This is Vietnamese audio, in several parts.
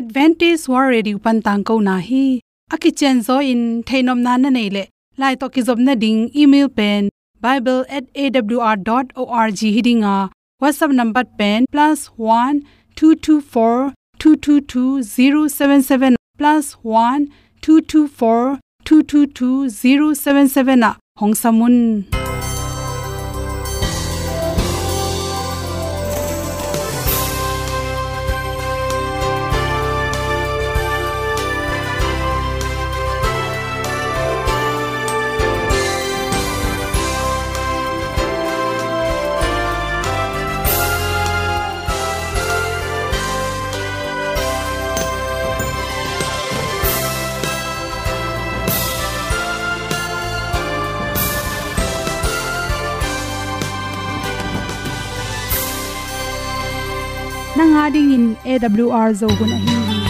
advantage war ready upan tang ko na hi. Aki chen zo in thainom na na nei le. Lai to ki zob na ding, email pen bible@awr.org hidinga whatsapp number pen, plus one two two four two two two zero seven seven nanga dingin awr zo gun a hi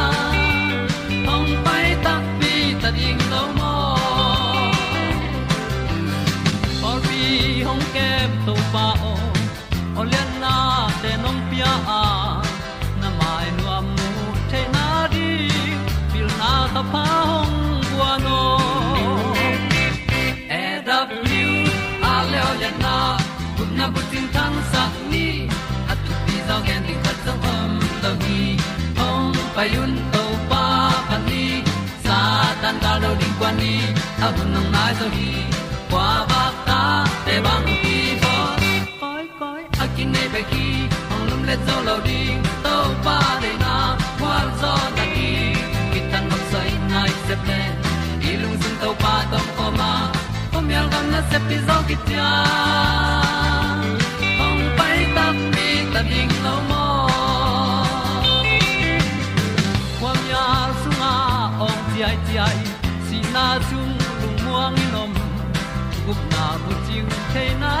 na bu tin tan sa ni at tu pi zo gen di khat zo om lo gi hong pa yun to pa pa ni sa tan da lo ding kwan ni. A bu nang mai so hi kwa ba ta te bang ki bo koi koi a kin nei be ki ong lum le zo lo ding to pa de na kwa zo na ki ki tan mo sai nai se pe ilung sun to pa tom ko ma. Ko mi al gam na se pi zo ki tia chiu the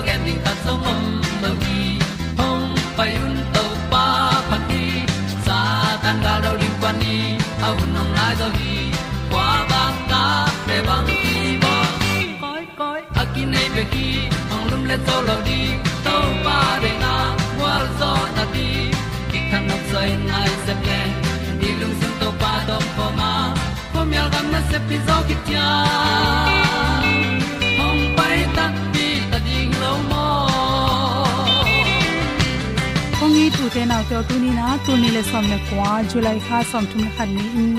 ti gen ding ta song om mo gi hong pai un to pa pa ti sa tan ga do ri pa ni au nong lai do gi kwa ba ta pe bang ki bo koi koi a nei be ki ong lum le to lo di to pa de na wa zo na ti ki kan nok sai nai se ple ni lung sun to pa do po ma po mi gam na se pi zo ki te nau te tu ni na tu ni le som le kwa july kha som thum le khan ni in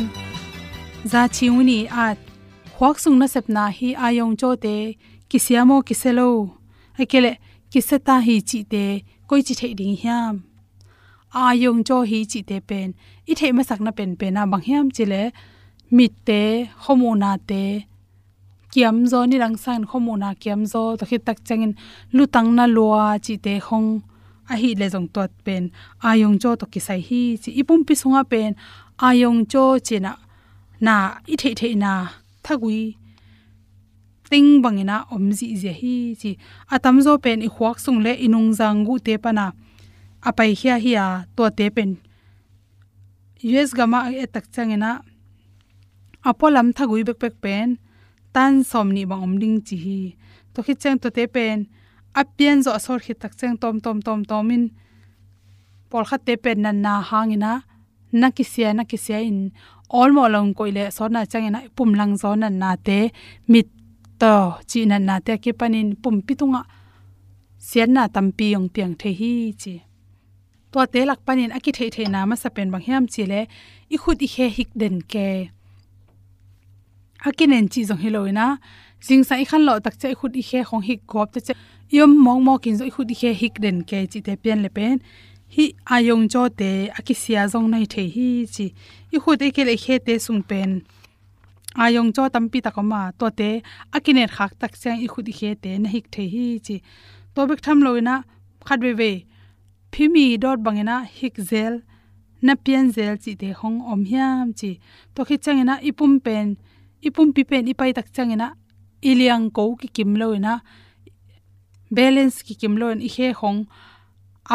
za chiuni at khwak sung na sep na hi ayong cho te kisiamo kiselo akele kiseta hi chi te koi chi thei ding hiam ayong cho hi chi te pen i the ma sak na pen pen na bang hiam chile mit te homuna te kiam zo ni rang san homuna kiam zo to khit tak changin lutang na lua chi te khong a hi le jong tot pen ayong cho to kisai hi chi ipum pi sunga pen ayong cho china na i the the na thagui. Ting bangina omji je hi chi atam zo pen i khwak sung le inung jang gu te pana apai hia hia to te pen us gama e tak changena apolam thagui bek bek pen tan somni bang om ding chi hi to khi chang to te pen apian zo asor khi tak cheng tom tom tom, tomin. Por kha te pen nan na hangina na ki sia na ki sia in. All mo long koile so na changena pum lang zo nan na te. Mit to chi nan na te ki panin pum pitunga. Sian na tampi yong piang the hi chi. To te lak panin aki thei thei na ma sa pen bang hiam chi le. I khut i he hik den ke. Akinen chi zong hiloina jingsa i khan lo tak che khut i he khong hik gop te che yom mong mo kin zo khu di khe hik den ke chi te pen le pen. Hi ayong cho te akisia jong nai the hi chi. I khu te ke le khe te sung pen. Ayong cho tampi takoma to te akine khak tak chang i khu di khe te na hik the hi chi. To bek tham loina khat ve ve. Phimi dot bangena hik zel na pian zel chi te hong om hiam chi. To khi changena ipum pen ipum pi pen ipai tak changena iliang ko ki kim loina balance ki kim loin i he hong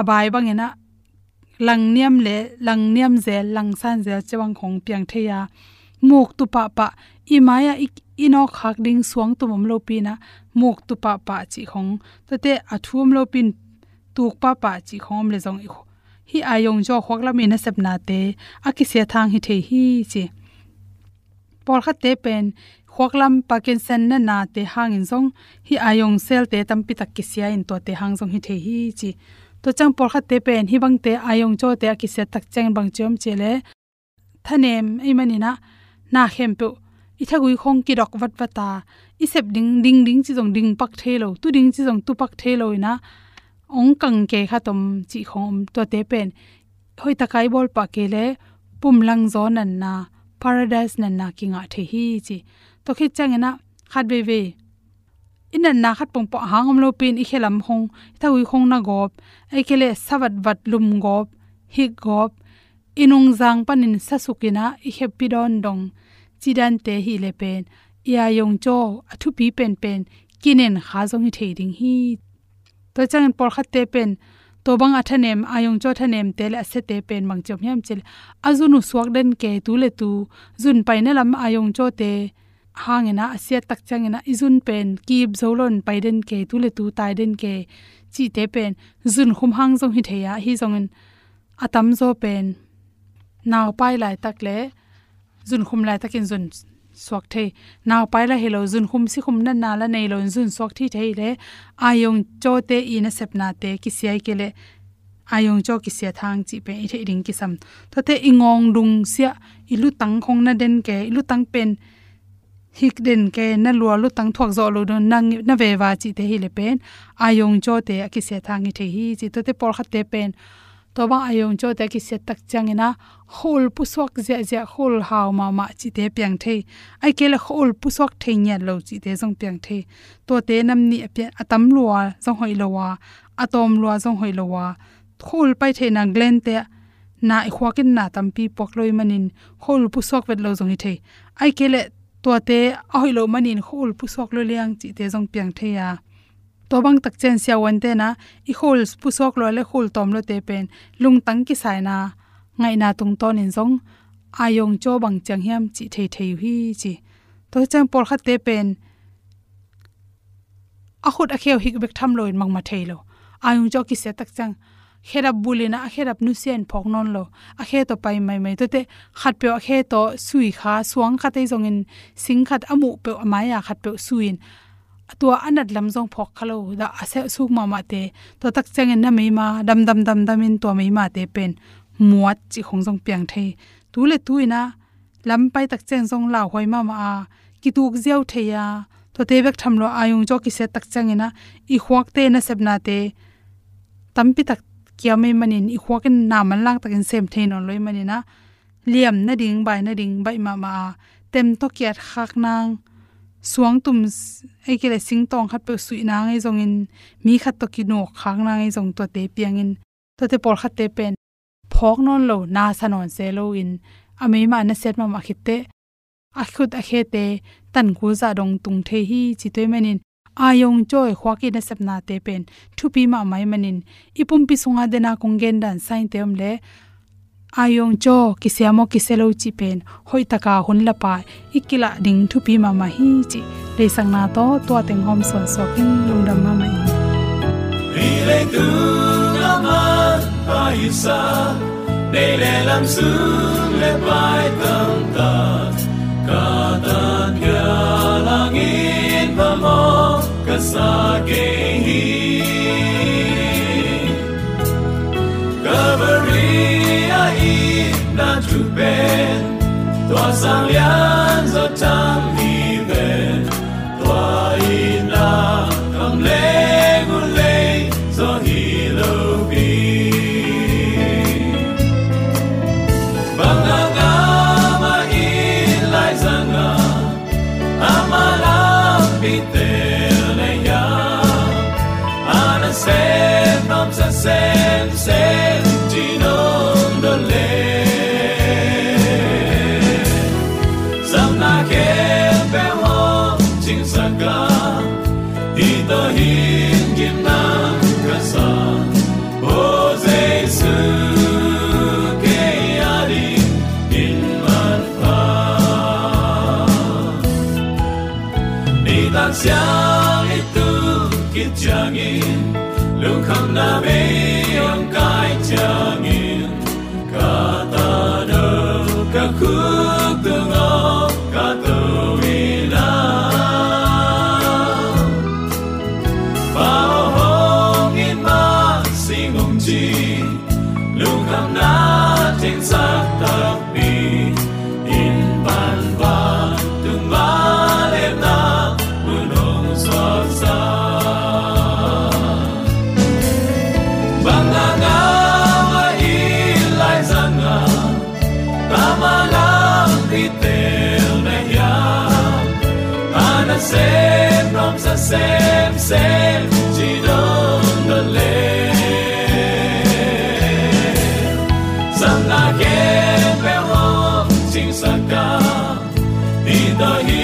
abai bangena lang niam le lang niam ze lang san ze chewang khong piang theya. Muk tu pa pa i maya ino khak ding suang tu mom lo pina muk tu pa pa chi khong tate athum lo pin tuk pa pa chi khom le jong hi ayong jo khok la mi na sep na te aki se thang hi the hi chi. Por kha te pen khoklam parkinson na na te hangin zong. Hi ayong sel te tampi tak ki sia in to te hang zong hi the hi chi. To chang por kha te pen hi bang te ayong cho te ki se tak chang bang chom chele thanem ei mani na na khem pe i thagui khong ki dok wat wata i sep ding ding ding chi zong ding pak thelo tu ding chi zong tu pak thelo ina ong kang ke kha tom chi khom to te pen hoi takai bol pa ke le. Pum lang zo nan na. Paradise nan na kinga the hi chi to khi changena khat be be inan na khat pong po hangom lo pin i khelam hong thawi khong na gop ai khele savat vat lum gop hi gop, inung jang panin sasukina i happy don dong, chidan te hi le pen ya yong cho athu pi pen pen, kinen kha jong hi theding hi. To chang por khat te pen to bang athanem ayong cho thanem tel ase te pen, mang chom yam chil azunu swak den ke tu le tu jun paina lam ayong cho te hangena, asia tak changena izun pen kip zolon paiden ke tu le tu tai den ke, chi te pen, zun khum hang jong hi theya, hi jongin atam zo pen naw pai lai tak le, zun khum lai takin zun swak the naw pai la hello zun khum si khum na na la nei lo zun swak thi thei le, ayong cho te ina sepna te ki siai ke le, ayong cho ki sia thang chi pe i the ring ki sam. To te ingong dung sia ilu tang khong na den ke ilu tang pen hik den ke na lua lu tang thok zo lu don nang na ve wa chi te hi le pen. Ayong cho te a ki se thang i the hi chi to te por khat te pen. To ba ayong cho te ki se tak chang ina hol pu swak zia zia hol haw ma ma chi te piang the ai ke la hol pu swak the nya lo chi te jong piang the to te nam ni a apya atam lua jong hoi lo wa, atom lua jong hoi lo wa. Hol pai the na glen te na i khwakin na tampi pokloi manin. Hol pu swak vet lo jong hi the ai ke le to te a hoi lo manin hol pu swak lo liang chi te jong piang the ya. To bang tak chen sia wan te na, i hol pu sok lo le hol tom lo te pen. Lung tang ki sai na, ngai na tung ton in zong. Ayong cho bang chang hiam chi thei thei hi chi. To chang por khat te pen. A khut a kheu hik bek tham loin mang ma thei lo. Ayong cho ki se tak chang kherap bulina a kherap nu sian phok non lo. A khe to pai mai mai to te khat pe a khe to sui kha, suang kha te zong in sing khat amu pe amaya khat pe suin tua anat lam jong phok khalo da ase suk ma ma te. To tak chang na me ma, dam dam dam dam in to me ma te pen. Muat chi khong jong piang the tu le tu ina, lam pai tak chang jong la hoi ma ma a. Ki tuk ziaw the ya to te bek tham lo ayung jo ki se tak chang ina, i khwak te na sep na te. Tampi tak kia mai manin i khwakin na man lang takin sem thein on loi manina liam na ding bai na ding bai ma ma tem to kiat khak nang, suang tum ai ke le sing tong khat pe sui na ngai zong in mi khat to ki no khang na ngai zong to te piang in to te por khat te pen phok non lo na sanon se lo in ami ma na set ma ma khit te a khut a khe te tan ku za dong tung the hi chi toy manin ayong choi khwaki na sapna te pen thupi ma mai manin. Ipum pi sunga dena kungen dan sain te om le. Ayong cho kisiamo kiselo chi pen hoi taka hun la pa ikila ding thupi ma ma hi chi. Le sang na to to teng hom son so king lungdam ma mai. Ri le tu na ma, pa isa de le lam su, le pai tam ta. Cả ta langit và mò cả sa kê hi Calvary ai na tu ben tua sang lian zo tam ni ta xiang itu kit chang in lung kham na me ong kai chang in xem xem chỉ đơn đơn do rằng là na béo pe ho Sing sa ka Di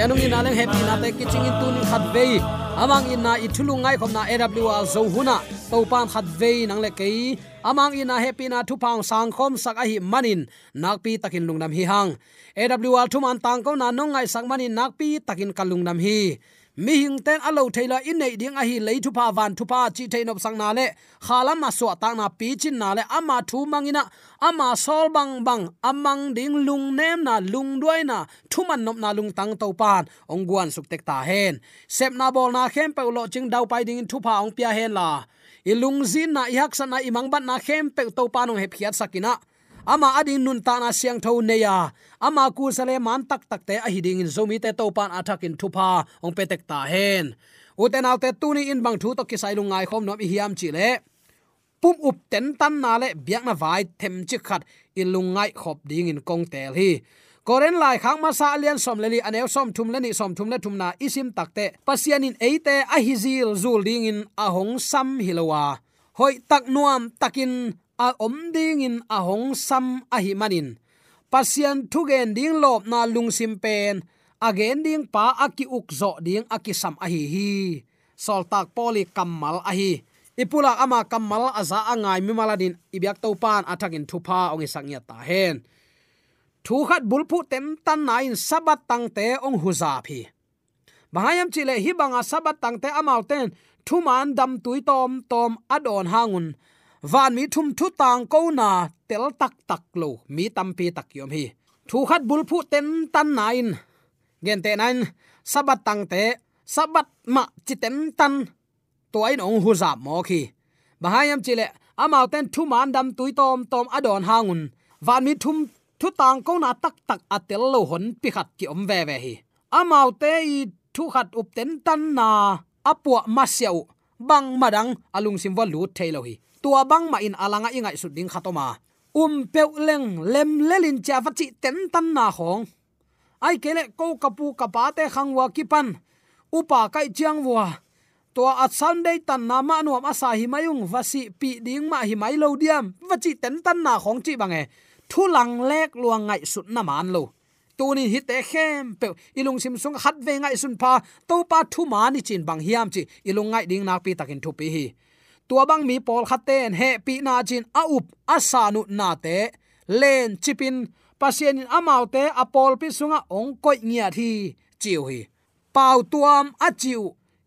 anung ina leng happy na te kiching in tun khat ve amang ina na ithulu ngai khom na awl zo huna. To pan khat ve nang le kei. Amang ina happy na thu pang sang khom sak a hi manin. Nakpi takin lungnam hi hang. Awl thu man tang ko na nong ngai sak manin nakpi takin kalungnam hi mi hing ten alo thaila in nei ding a hi lei thu pa van thu pa chi thein op sang na le. Khala ma so ta na pi chin na le. Ama thu mangina ama sol bang bang. Amang ding lung nem na, lung duai na. Thu man nop na lung tang to pan. Ong guan suk tek ta hen. Sep na bol na khem pe lo ching dau pai ding thu pa ong pia hen la. Ilung zin na ihak sana imang ban na khem pe to pan ong he phiat sakina ama ading nun ta na siang tho ne ya. Ama ku sale man tak tak te a hiding in zomi te to pan athak in thupa, ong petek ta hen. Uten alte tuni in bang thu to kisai lu ngai khom nom i hiam chi le. Pum up ten tan na le biak na vai them chi khat in lungai khop ding in kong tel hi. Koren lai khang ma sa lian som leli anew som thum leni som thum le thum na isim takte pasian in eite a hizil zul ding in ahong sam hilowa hoi tak nuam takin a om ding in ahong sam a hi manin. Pasian thugen ding lop na lungsim pen again ding pa aki uk zo ding aki sam a hi hi. Sol tak poli kamal a hi. Ipula ama kamal aza angai mi maladin ibyak to pan athakin thupa ong e isangya ta hen. Thu khat bulphu tem tan nain sabat tang te ong huza phi. Bahayam chile hi banga sabat tang te amau ten, thu man dam tui tom tom adon hangun van mi thum thu tang ko na tel tak tak lo. Mi tam pi tak yom hi. Thu khat bulphu ten tan nain. Gen te nain, sabat tang te, sabat ma chi ten tan. Toy ong hu za mo khi. Bahayam chile amau ten thu man dam tui tom tom adon hangun van mi thum thu tang ko na tak tak atel lo hon pi khat ki om ve ve hi. Amau te i thu khat up ten tan na apua masyau bang madang alung sim wa lut thailo hi tua bang ma in alanga ingai su ding khatoma. Um peu leng lem lelin cha vachi ten tan na hong. Ai kele ko kapu kapate khangwa kipan upa kai chiang wa to at sunday tan na ma nuam asa hi mayung vasi pi ding ma hi mai lo diam vachi ten tan na khong chi bange thu lang lek luang ngai sut na man lo. Tunin hi te khem pe ilung sim sung hat ve ngai sun pa. To pa thu ma ni chin bang hiam chi. Ilung ngai ding nak pi takin thu pi hi tua bang mi pol khaten, he, pi na chin a up asanu na te. Len chipin, pasien in amau te apol pi sunga ong koi ngia thi chiu hi. Pau tuam a chiu,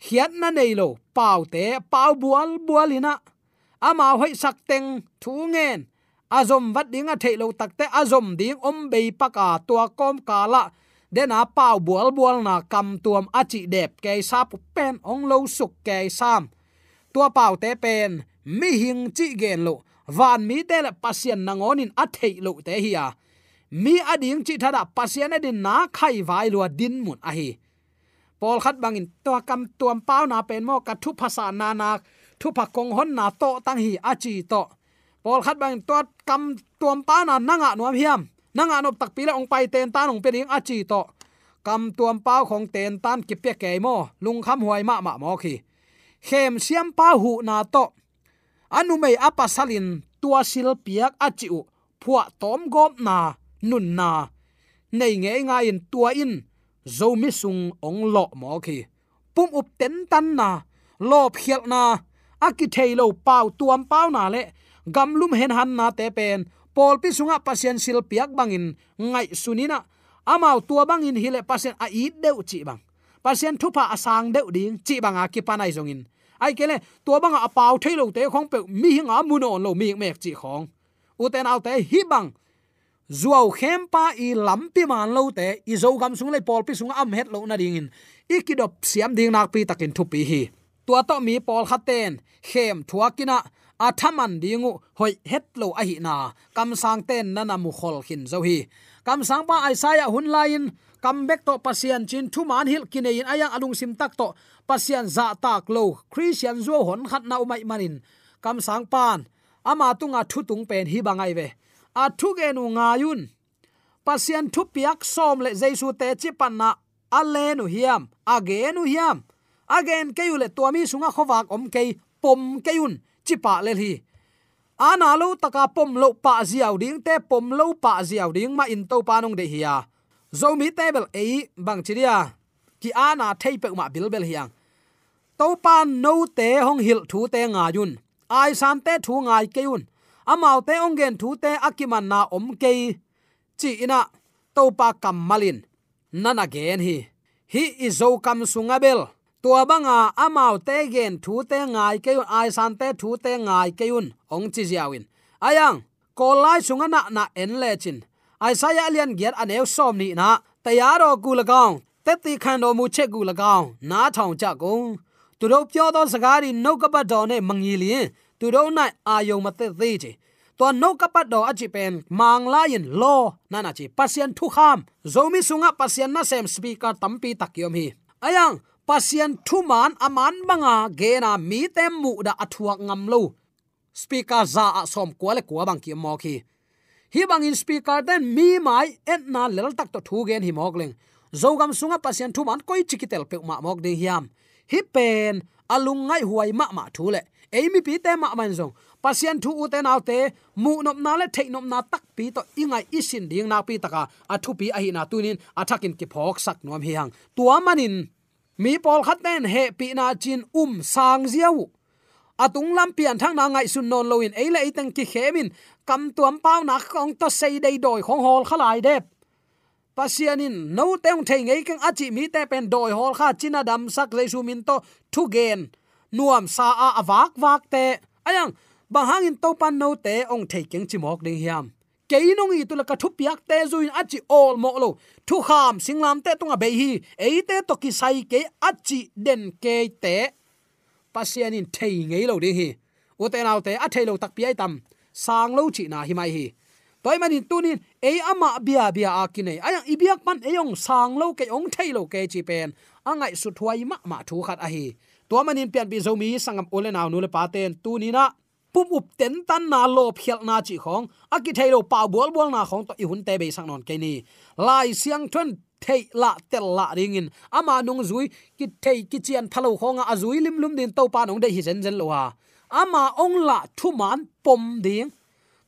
hiat na nei lo, pau te, pau bual bualina ama hoi sak teng thu ngen. Azom wat ding a thailo takte azom ding om be paka tua kom kala dena pau bual bual na kam tuam achi dep ke sa pen ong lo suk ke sam tua pau te pen, mi hing chi gen lo. Van mi te la pasien nangon in athei lo te hi ya mi ading chi thada pasien e din na khai vai lo din mun a hi. Pol khat bangin to kam tuam pau na pen mo ka thu phasa na na, thu pha kong hon na to tang hi a chi to. Pol khat bang to kam tuam pa na nanga nuam hiam. Nanga nop tak pila ong pai ten tan ong pe ding chi to. Kam tuam pau khong ten tan ki pe ke mo, lung kham huai ma ma mo khi khem siam pa hu na to. Anu mei apa salin tua sil piak achiu phua tom gom na, nun na. Nei nge nga in tua in. Zo mi sung ong lo mo khi. Pum up ten tan na. Lo phial na. Aki thailo pau tuam pau na le. Gamlum hen han na te pen. Pol pi sunga pasien sil piak bangin ngai sunina amau tua bangin hile pasien a i deu chi bang. Pasien thupa asang deu ding chi banga ki panai zongin ai kele tua bang a pau thailo te khong pe mi hinga muno lo mi mek chi khong uten au te hi bang zuaw khem pa i lampi man lo te i zo gam sung le pol pi sung am het lo na ding in ikidop siam ding nak pi takin thu pi hi tua to mi pol khaten khem thuakina athaman dingu hoi het lo a hi na kam sang ten nana mu khol khin zo hi kam sang pa isaiah hun lain comeback to pasian chin thu man hil kinein aya alung sim tak to pasian za tak lo christian zo hon khat na umai manin kam sang pan ama tunga thu tung pen hi bangai ve a thu ge nu nga yun pasian thu piak som le jaisu te chi pan na ale nu hiam age nu hiam again kayule tuami sunga khowak om ke pom kayun chi pa le hi ana lo taka pom lo pa ziaw ding te pom lo pa ziaw ding ma in to panung de hiya zomi table ei bang chiria ki ana thei pe ma bil bel hiang. To pa no te hong hil thu te nga yun. Ai san te thu ngai ke yun. Amau te ong gen thu te akiman na om ke. Chi ina to pa kam malin. Nana gen hi. Hi izo kam sunga bel. Tua banga amau te gen thu te ngai ke ai san te thu te ngai ke yun. Ong chi jiawin ayang kolai sunga na na en le chin ai alian giat aneu som ni na, tayaro gu la gaung khan do mu che gu la na thong cha go tu do pyo do sagari no ka ba do ne mangi li tu do nai ayo ma te te chi. To no ka pat do achi pen, mang la yin lo, na na chi pasien thu kham zomi sunga pasien na sem speaker tampi takyom hi. Ayang thu màn aman banga gena mi tem mu da athuak ngam lo. Speaker za a som kwale kwa bang ki mo khi hi bang in speaker den mi mai et na lel tak to thu gen hi mok leng. Zogam sunga pasien thu man koi chikitel pe ma mok ding hiam. Hi pen, alung ngai huai ma ma thu le. Eimi pi te ma man zong. Pasien thu u te naw te, mu nop na le, thei nop na tak pi to ingai isin ding na pi taka. Athu pi a hi na tunin athakin ki phok sak nom hi hang. Tua manin, mi pol khat nen he pi na chin um sang ziaw atung lam pian thang na ngai sun non loin eile iteng ki khemin kam tuam pau na khong to sei dei doi khong hol khalai dep pasianin no teng thei ngei kang achi mi te pen doi hol kha china dam sak le su min to thu gen nuam sa a awak wak te ayang bahang in to pan no te ong thei keng chimok ding hiam keinong i tula ka thu piak te zuin achi ol mo lo thu kham singlam te tunga be hi. Ei te to ki sai ke achi den ke te pasian in thei ngei lo ding hi. U te nau te a thei lo tak pi ai tam sang lo chi na hi. Mai hi toy manin tunin e ama bia bia akine ayang ibiak pan eyong sang lo ke ong thei lo ke chi pen. Angai su thuai ma ma thu khat a hi to manin pian bi zomi, sangam ole naw nu le pa ten. Tunina pum up ten tan na lo phial na chi khong. Aki thailo pa bol bol na khong to i hun te be sang non ke ni. Lai siang thon thei la tel la ring in. Ama nung zui, ki thei ki chian phalo a zui lim lum din to pa nong de hi zen zen lo ha ama ong la thu man pom ding.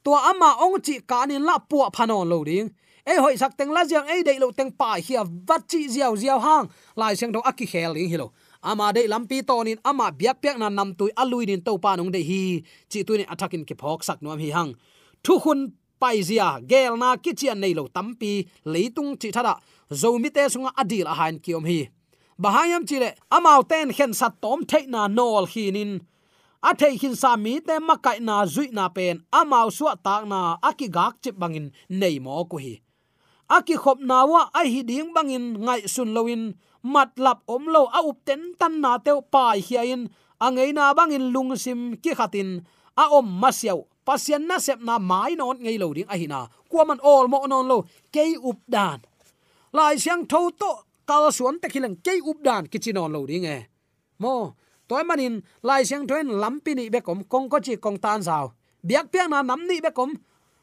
To ama ong chi ka ni la pu phanon lo ding. E hoi sak teng la jiang e dei lo teng pa hi wat chi jiao jiao hang. Lai seng do aki khel ling hi lo. Ama de lampi tonin ama biak piak na nam tui alui din to pa nong de hi. Chi tu ni attacking ki phok sak nuam hi hang. Thu hun pai zia, gel na ki chian nei lo tampi leitung chi thada zomi te sunga adil a hain kiom hi. Bahayam chile amau ten khen sat tom the na nol hi nin a thei hin sa mi te makai na zui na pen amau suwa tak na aki gak chip bangin nei mo ko hi. Aki khop na wa a hi ding bangin ngai sun loin matlap om lo a up ten tan na teu pai hiain, angei na bangin lungsim ki khatin, a om masiau pasian na sep na mai non ngei lo ding a hina kwaman all mo non lo ke up dan. Lai siang tho to, kal suan te khilang ke up dan kichinon lo ding e. Mo toy manin lai siang thoin lampi ni be kom kong ko chi kong tan sao biak piang na nam ni be kom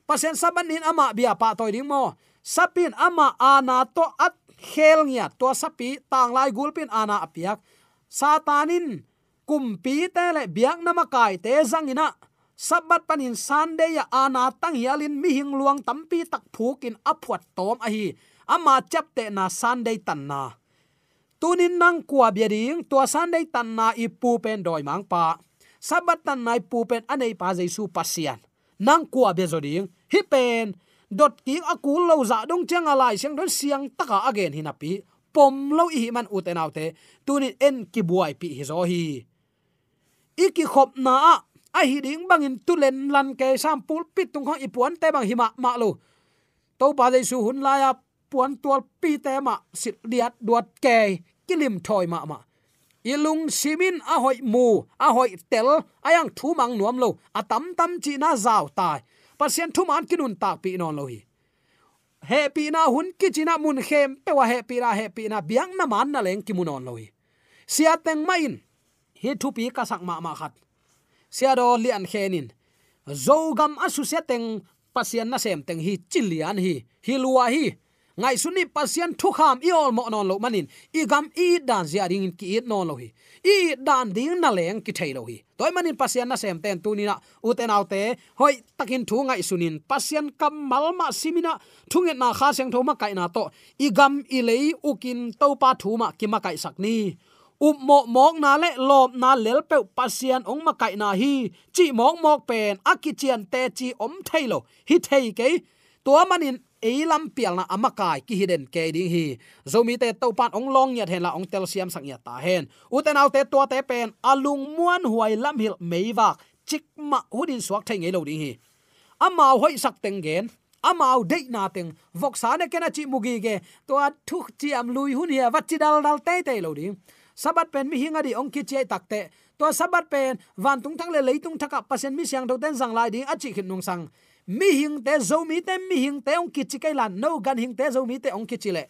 pasien saban nin ama bia pa toy ding mo sapin ama ana to at khel nia to sapi tang lai gulpin ana apiak satanin kumpi te le biak nama kai te zangina sabat panin sunday ya ana tang hialin mi hing luang tampi tak phukin aphuat tom a hi ama chapte na sunday tan na tunin nang kwa bia ding to sunday tan na ipu pen doi mang pa sabat tan nai pu pen anei pa jaisu pasian. Nang kwa bia zo hi pen dot ki akul lo za dong chang alai siang don siang taka again hinapi. Pom lo i man uten autte tunin en ki buai pi hi zo hi. Iki khop na a hi ding bangin tulen lan ke sam pul pit tung khong ipuan te bang hima ma lo to pa dei su hun la ya puan tual pi te ma, sit diat duat ke kilim thoi ma ma. Ilung simin a hoi mu, a hoi tel ayang thu mang nuam lo atam tam chi na zaw tai. Pasien thu man kinun ta pi non lo hi. He pi na hun ki china mun khem, pe wa he pi na, he pi na, biang na man na leng ki mun on lo hi. Sia teng main hi thu pi ka sak ma ma khat. Sia do lian khenin zo gam asu se teng, pasien na sem teng hi chilian hi hi luwa hi ngai suni pasien thu kham i ol mo non lo manin. I gam i dan zia ding ki it non lo hi. I dan ding na leng ki thei lo hi. Toy manin pasien na sem ten tu ni na. U te nau te, hoi takin thu ngai sunin pasien kam mal ma simina thunget na. Kha seng thoma kai na to. I gam i lei ukin to pa thu ma ki ma kai sak ni. Up mo mok na le, lop na lel pe pasian ong ma kai na hi. Chi mok mok pen akichian te chi om thailo hi thei ke to manin eilam pial na amakai ki hiden ke ding hi. Zomi te to pan ong long ya hen la ong tel siam sang ya ta hen. Uten au te to te pen alung muan huai lam hil meiwak chikma hudin suak thai ngei lo ding hi. Amao hoi sak teng gen amao dei na teng, vok sa ne kena chi mugi ge to a thuk chi am lui hun hi wat chi dal dal te te lo ding. Sabat pen mi hinga di ong ki che takte to sabat pen van tung thang le leitung thaka pasen mi siang do ten sang lai ding achi khin nung sang mi hing te zo mi te, mi hing te, ong kichi kai lan, no gan hing te zo mi te, ong kichi le.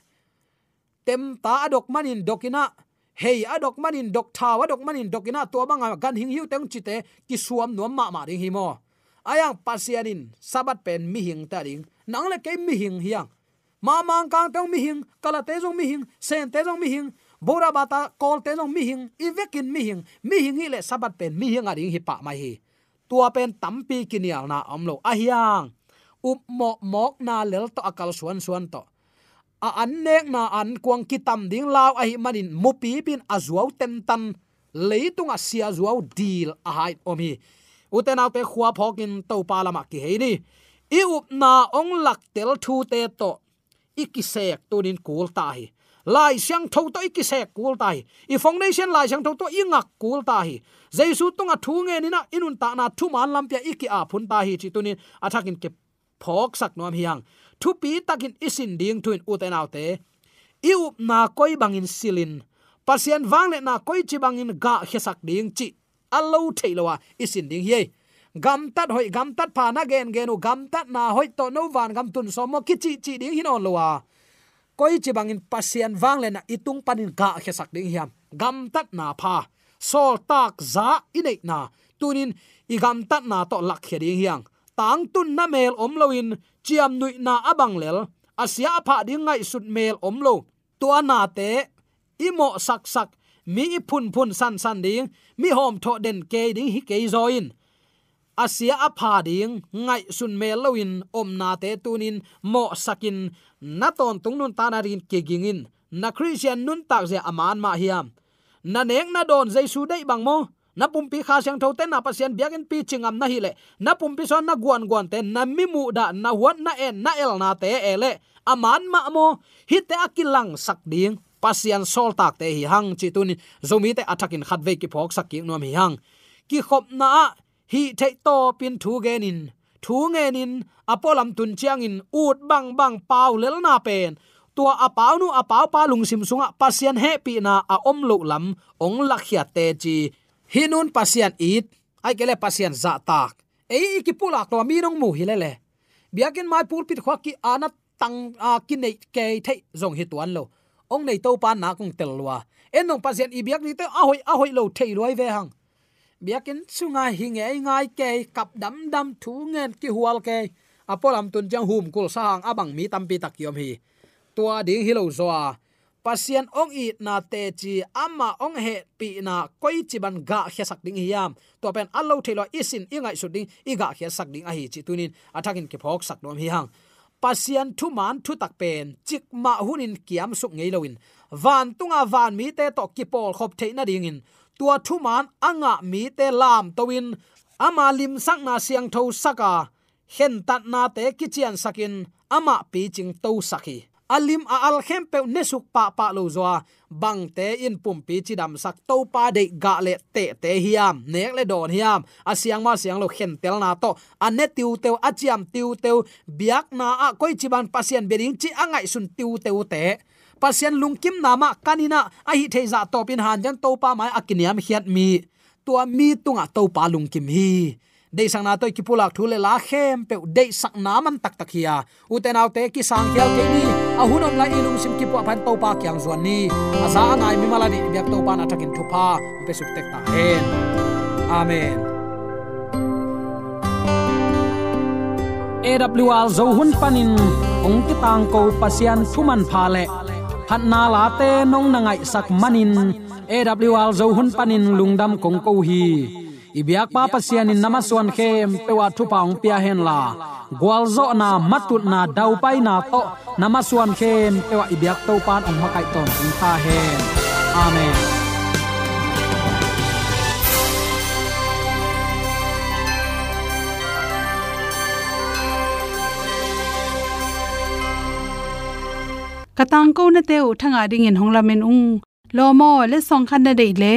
Tem ta adok manin dokina hey adok manin dok tha adok manin dokina to banga gan hing hiu teng chite ki suam nuam ma ma ring hi mo. Ayang pasianin sabat pen mi hing ta ring nang le ke mi hing hiang. Ma mang kang tong mi hing, kala te jong mi hing, sen te jong mi hing, bora bata kol te jong mi hing ivekin mi hing. Mi hing hi le sabat pen mi hing ading hi pa mai hi tua pen tampi kinial na amlo ahiang ah, up mo, mok na lel to akal suan suan to. A annek na an kuang kitam ding law ahi manin. Mupi pin azuaw tentan leitunga sia zuaw deal a omi uten autte khwa phokin to palama ah, ki heini i up na ong lak tel thu te to. Ikisek tunin kul ta hi. Lai siang tho to ikisek kul ta hi. I foundation lai siang tho to ingak kul ta hi jaisu tonga thu nge ni na inun ta na thu man lam pya iki a phun ta hi chi tunin athakin ke phok sak nom hiang. Thu pi takin isin ding tuin uten autte i up na koi bangin silin. Pasien wang le na koi chi bangin ga hesak ding chi. Allo theilowa isin ding hi gam tat hoi, gam tat pha na gen genu gam tat na hoi to no van, gam tun so mo ki chi chi ding hin on lowa koi chi bangin pasien wang le na itung panin ga hesak ding hiam. Gam tat na pha sol tak za inei na. Tunin igam tat na to lak khe ding hiang. Tang tun na mel om loin chiam nui na abang lel. Asia pha ding ngai sut mel om lo. Tua na te imo sak sak, mi phun phun san san ding, mi hom tho den ke ding hi ke zoin asia apha ding ngai sun me loin om na te tunin mo sakin na ton tung nun ta na rin ke gingin na christian nun tak ze aman ma hiam na nek na don, jaisu dei bang mo. Na pumpi kha sang tho te, na pasien biakin pi chingam na hi le. Na pumpi son na guan guan te, na mi mu da, na huat na en, na el na te ele aman ma mo. Hi te akilang sak ding. Pasian sol tak te hi hang chi tun zomi te atakin khat ve ki phok sak ki nom hi hang. Ki khop na hi te to pin thu genin thu ngenin apolam tun chiang in, ut bang bang pau lel na pen tua apau nu apau pa lungsim sunga, pasian happy na a om lo lam, ong lakhia te chi. Hinun pasian it, ai kele pasian za tak. Ei ki pulak to mi nong mu hilele biakin mai pulpit khwa ki ana tang, a kinai ke thei zong hi tuan lo. Ong nei to pa na kong telwa en nong pasien i biak ni te a hoi a hoi lo thei roi ve hang. Biakin sunga hi nge ngai ke, kap dam dam thu ngen ki hual ke. Apolam tun jang hum kul sang abang mi tampi tak yom hi tua ding hilo zoa pasien ong i na te chi ama ong he pi na koi chi ban ga khesak ding hiam to pen allo thelo isin ingai su ding iga sak ding a hi chi tunin. Athakin ke phok sak nom hi hang. Pasian thu man thu tak pen, chik ma hunin kiam suk ngei loin van tunga van mi te to ki pol khop theina ding in. Tua thu man anga mi te lam towin ama lim sak na siang tho saka. Hen tat na te kichian sakin. Ama pi ching to sakhi alim a al khem pe ne suk pa pa lo zo bang te in pum pi chi dam sak to pa de ga le te te hiam, nek le don hiam. Asiang ma siang lo khen tel na to. Ane tiu teu chiam tiu teu. Biak na a koi chi ban pasien beding chi angai sun tiu teu te. Pasien lungkim nama kanina a hi theiza to pin han jan to pa mai akiniam hiat mi. Tua mi tunga to pa lungkim hi dei sang na toy ki pulak thule la khem pe dei sak na man tak tak hiya uten autte ki sang khial ke ni, a hunom la ilung sim ki pu phan to pa kyang zon ni. Asa ngai mi mala di byak to pa na takin thu pa pe suk tek ta hen amen. AWR zo hun panin ong ki tang ko pasian thuman pha le phat na la te nong na ngai sak manin AWR zo hun panin lungdam kong ko hi ibyak pa pasian in namaswan khem pewa thu paung pia hen la. Gwalzo na matut na dau pai na to namaswan khem pewa ibyak to pan ong makai ton ong ta hen. Amen. Katang ko na te thanga ding in honglamen ung. Lomo le song khan na dei le